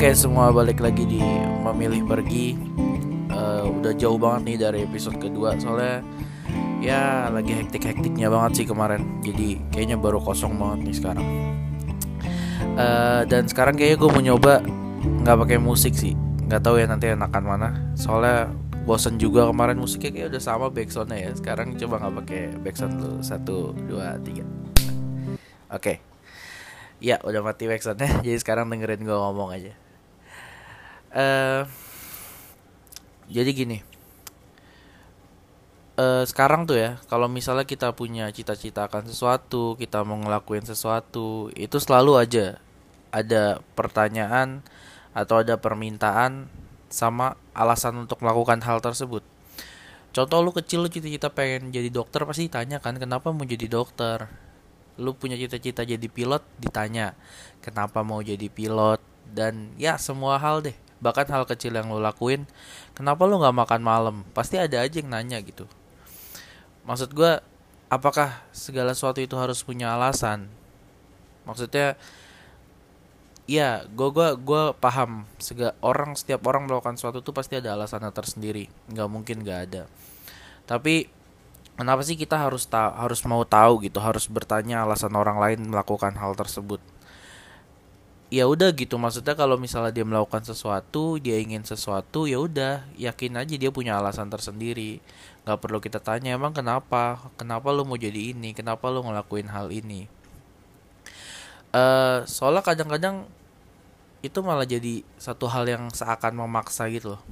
Oke semua balik lagi di memilih pergi. Uh, Udah jauh banget nih dari episode kedua Soalnya ya lagi hektik-hektiknya banget sih kemarin. Jadi kayaknya baru kosong banget nih sekarang. Uh, Dan sekarang kayaknya gue mau nyoba nggak pakai musik sih. Nggak tahu ya nanti enakan mana. Soalnya bosen juga kemarin musiknya kayak udah sama backsoundnya ya. Sekarang coba nggak pakai backsound dulu. Satu, dua, tiga. Oke. Okay. Ya udah mati backsoundnya. Jadi sekarang dengerin gue ngomong aja uh, Jadi gini. Uh, Sekarang tuh ya Kalau misalnya kita punya cita-cita akan sesuatu Kita mau ngelakuin sesuatu Itu selalu aja Ada pertanyaan Atau ada permintaan Sama alasan untuk melakukan hal tersebut. Contoh lu kecil lu cita-cita pengen jadi dokter Pasti tanya kan Kenapa mau jadi dokter? Lu punya cita-cita jadi pilot ditanya kenapa mau jadi pilot? Dan ya semua hal deh bahkan hal kecil yang lu lakuin kenapa lu nggak makan malam? Pasti ada aja yang nanya gitu. Maksud gue apakah segala sesuatu itu harus punya alasan? Maksudnya ya gue gua gua paham. Sega orang setiap orang melakukan sesuatu tuh pasti ada alasannya tersendiri. Nggak mungkin nggak ada. Tapi kenapa sih kita harus ta harus mau tahu gitu? Harus bertanya alasan orang lain melakukan hal tersebut ya udah gitu. Maksudnya kalau misalnya dia melakukan sesuatu dia ingin sesuatu ya udah yakin aja dia punya alasan tersendiri. Nggak perlu kita tanya emang kenapa? Kenapa lu mau jadi ini? Kenapa lu ngelakuin hal ini? Uh, soalnya kadang-kadang itu malah jadi satu hal yang seakan memaksa gitu loh.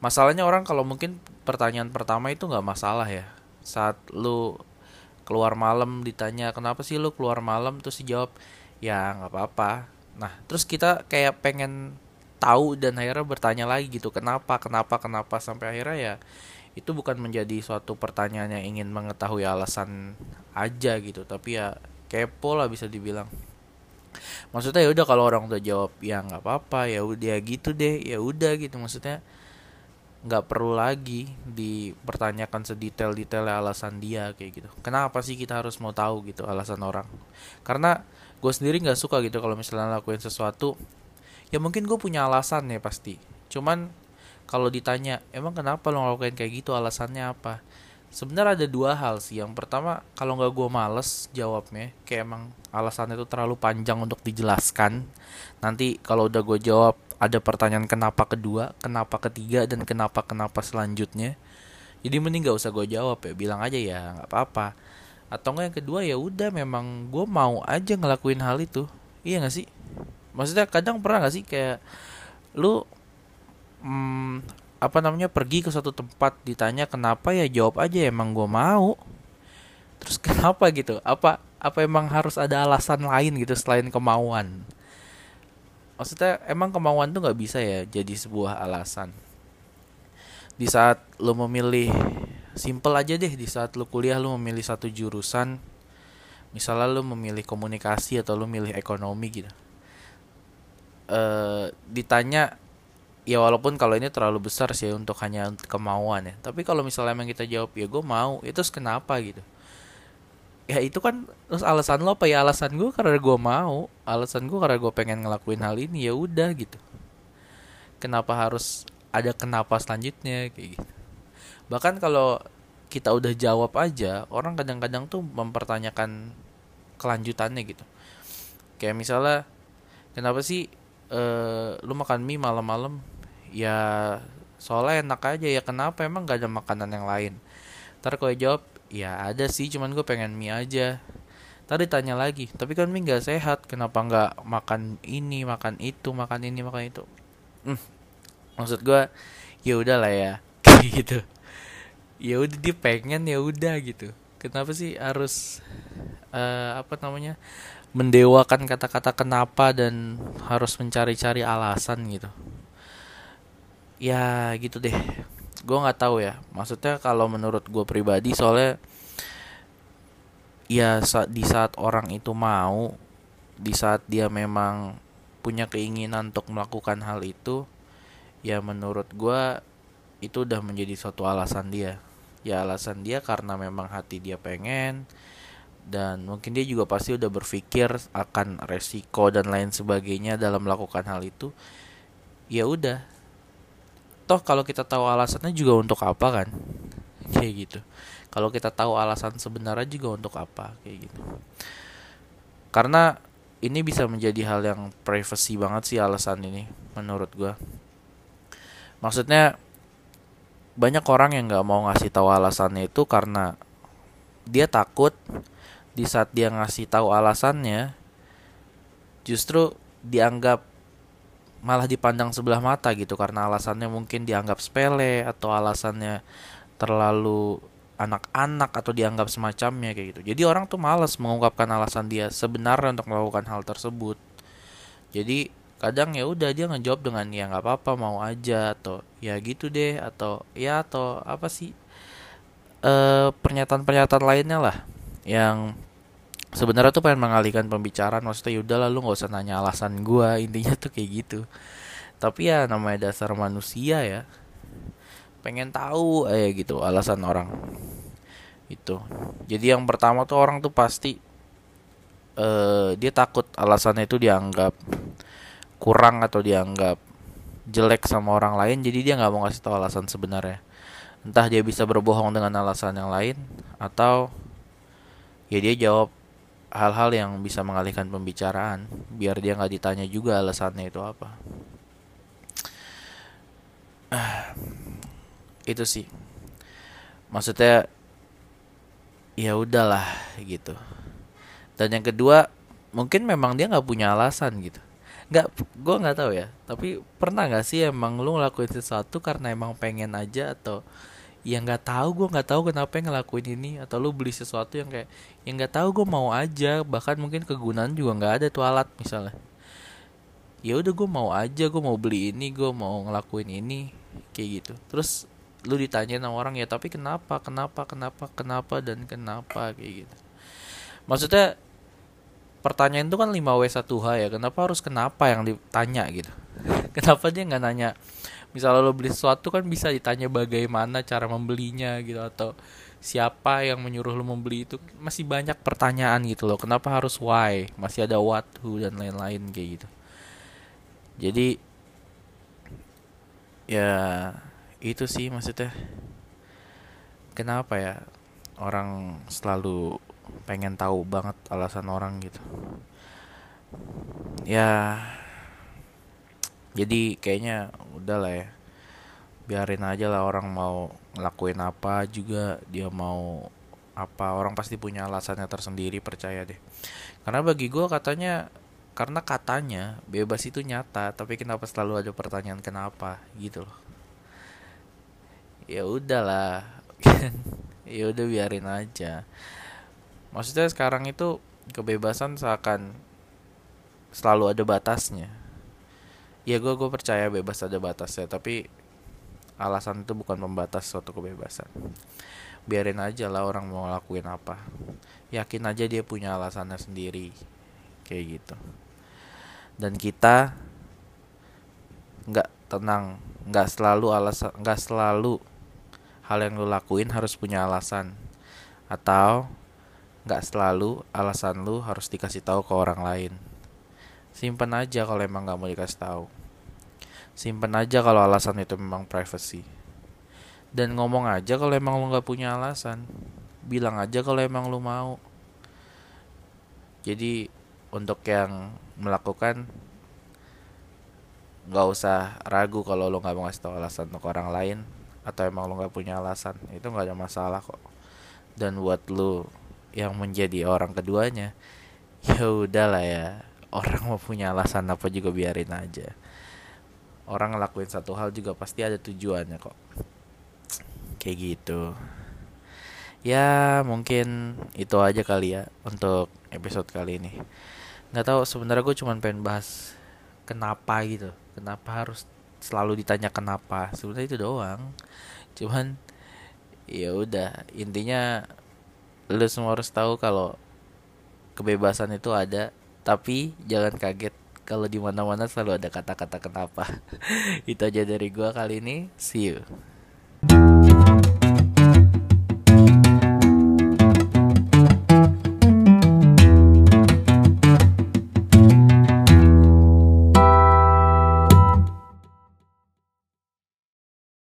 Masalahnya orang kalau mungkin pertanyaan pertama itu nggak masalah ya. Saat lu keluar malam ditanya kenapa sih lu keluar malam? Terus dijawab ya nggak apa-apa. Nah terus kita kayak pengen tahu dan akhirnya bertanya lagi gitu kenapa kenapa kenapa sampai akhirnya ya itu bukan menjadi suatu pertanyaan yang ingin mengetahui alasan aja gitu tapi ya kepo lah bisa dibilang. Maksudnya ya udah kalau orang udah jawab ya nggak apa-apa ya udah gitu deh ya udah gitu. Maksudnya nggak perlu lagi dipertanyakan sedetail-detail alasan dia kayak gitu. Kenapa sih kita harus mau tahu gitu alasan orang? Karena gue sendiri nggak suka gitu kalau misalnya lakuin sesuatu, ya mungkin gue punya alasan ya pasti. Cuman kalau ditanya, emang kenapa lo ngelakuin kayak gitu? Alasannya apa? Sebenarnya ada dua hal sih. Yang pertama, kalau nggak gue males jawabnya, kayak emang alasannya itu terlalu panjang untuk dijelaskan. Nanti kalau udah gue jawab ada pertanyaan kenapa kedua, kenapa ketiga, dan kenapa kenapa selanjutnya. Jadi mending gak usah gue jawab ya, bilang aja ya nggak apa-apa. Atau enggak yang kedua ya udah memang gue mau aja ngelakuin hal itu. Iya gak sih? Maksudnya kadang pernah gak sih kayak lu hmm, apa namanya pergi ke suatu tempat ditanya kenapa ya jawab aja emang gue mau. Terus kenapa gitu? Apa apa emang harus ada alasan lain gitu selain kemauan? Maksudnya emang kemauan tuh nggak bisa ya jadi sebuah alasan? Di saat lo memilih simple aja deh di saat lo kuliah lo memilih satu jurusan misalnya lo memilih komunikasi atau lo milih ekonomi gitu. E, ditanya ya walaupun kalau ini terlalu besar sih untuk hanya kemauan ya. Tapi kalau misalnya emang kita jawab ya gue mau itu kenapa gitu ya itu kan terus alasan lo apa ya? Alasan gue karena gue mau. Alasan gue karena gue pengen ngelakuin hal ini ya udah gitu. Kenapa harus ada kenapa selanjutnya? Kayak gitu. Bahkan kalau kita udah jawab aja orang kadang-kadang tuh mempertanyakan kelanjutannya gitu. Kayak misalnya kenapa sih uh, lu makan mie malam-malam? Ya soalnya enak aja. Ya kenapa? Emang gak ada makanan yang lain. Ntar kalau jawab ya ada sih cuman gue pengen mie aja. Tadi tanya lagi tapi kan mie nggak sehat kenapa nggak makan ini makan itu makan ini makan itu? Hmm. maksud gue ya udah lah ya kayak gitu. Ya udah dia pengen ya udah gitu. Kenapa sih harus uh, apa namanya mendewakan kata-kata kenapa dan harus mencari-cari alasan gitu? Ya gitu deh gue nggak tahu ya. Maksudnya kalau menurut gue pribadi soalnya ya di saat orang itu mau di saat dia memang punya keinginan untuk melakukan hal itu ya menurut gue itu udah menjadi suatu alasan dia. Ya alasan dia karena memang hati dia pengen dan mungkin dia juga pasti udah berpikir akan resiko dan lain sebagainya dalam melakukan hal itu. Ya udah toh kalau kita tahu alasannya juga untuk apa kan? Kayak gitu. Kalau kita tahu alasan sebenarnya juga untuk apa kayak gitu. Karena ini bisa menjadi hal yang privacy banget sih alasan ini menurut gua. Maksudnya banyak orang yang nggak mau ngasih tahu alasannya itu karena dia takut di saat dia ngasih tahu alasannya justru dianggap malah dipandang sebelah mata gitu karena alasannya mungkin dianggap sepele atau alasannya terlalu anak-anak atau dianggap semacamnya kayak gitu. Jadi orang tuh males mengungkapkan alasan dia sebenarnya untuk melakukan hal tersebut. Jadi kadang ya udah dia ngejawab dengan ya nggak apa-apa mau aja atau ya gitu deh atau ya atau apa sih eh pernyataan-pernyataan lainnya lah yang sebenarnya tuh pengen mengalihkan pembicaraan maksudnya yaudah lah lu nggak usah nanya alasan gua. Intinya tuh kayak gitu. Tapi ya namanya dasar manusia ya pengen tahu eh gitu alasan orang. Itu jadi yang pertama tuh orang tuh pasti eh dia takut alasannya itu dianggap kurang atau dianggap jelek sama orang lain jadi dia nggak mau ngasih tahu alasan sebenarnya. Entah dia bisa berbohong dengan alasan yang lain atau ya dia jawab hal-hal yang bisa mengalihkan pembicaraan biar dia nggak ditanya juga alasannya itu apa. Itu sih. Maksudnya ya udahlah gitu. Dan yang kedua mungkin memang dia nggak punya alasan gitu. Nggak gue nggak tahu ya tapi pernah nggak sih emang lu ngelakuin sesuatu karena emang pengen aja atau ya nggak tahu gue nggak tahu kenapa yang ngelakuin ini. Atau lu beli sesuatu yang kayak yang nggak tahu gue mau aja. Bahkan mungkin kegunaan juga nggak ada tuh alat misalnya. Ya udah gue mau aja gue mau beli ini gue mau ngelakuin ini. Kayak gitu. Terus lu ditanya sama orang ya tapi kenapa kenapa kenapa kenapa dan kenapa? Kayak gitu. Maksudnya pertanyaan itu kan 5W 1H ya kenapa harus kenapa yang ditanya gitu? Kenapa dia nggak nanya misalnya lo beli sesuatu kan bisa ditanya bagaimana cara membelinya gitu atau siapa yang menyuruh lo membeli itu. Masih banyak pertanyaan gitu loh kenapa harus why? Masih ada what who dan lain-lain kayak gitu. Jadi ya itu sih maksudnya. Kenapa ya orang selalu pengen tahu banget alasan orang gitu? Ya jadi kayaknya udah lah ya. Biarin aja lah orang mau ngelakuin apa juga dia mau apa. Orang pasti punya alasannya tersendiri percaya deh. Karena bagi gue katanya karena katanya bebas itu nyata tapi kenapa selalu ada pertanyaan kenapa gitu loh. Ya udahlah ya udah biarin aja. Maksudnya sekarang itu kebebasan seakan selalu ada batasnya ya gue gue percaya bebas ada batasnya tapi alasan itu bukan membatas suatu kebebasan. Biarin aja lah orang mau ngelakuin apa. Yakin aja dia punya alasannya sendiri kayak gitu. Dan kita nggak tenang nggak selalu alasan nggak selalu hal yang lu lakuin harus punya alasan. Atau nggak selalu alasan lu harus dikasih tahu ke orang lain. Simpen aja kalau emang nggak mau dikasih tahu simpen aja kalau alasan itu memang privacy. Dan ngomong aja kalau emang lu nggak punya alasan. Bilang aja kalau emang lu mau. Jadi untuk yang melakukan nggak usah ragu kalau lu nggak mau ngasih tahu alasan untuk orang lain atau emang lu nggak punya alasan. Itu nggak ada masalah kok. Dan buat lu yang menjadi orang keduanya ya udahlah ya. Orang mau punya alasan apa juga biarin aja orang ngelakuin satu hal juga pasti ada tujuannya kok. Kayak gitu. Ya mungkin itu aja kali ya untuk episode kali ini. Nggak tahu sebenarnya gue cuma pengen bahas kenapa gitu. Kenapa harus selalu ditanya kenapa? Sebenarnya itu doang. Cuman ya udah. Intinya lu semua harus tahu kalau kebebasan itu ada. Tapi jangan kaget kalau di mana-mana selalu ada kata-kata kenapa. Itu aja dari gua kali ini. See you.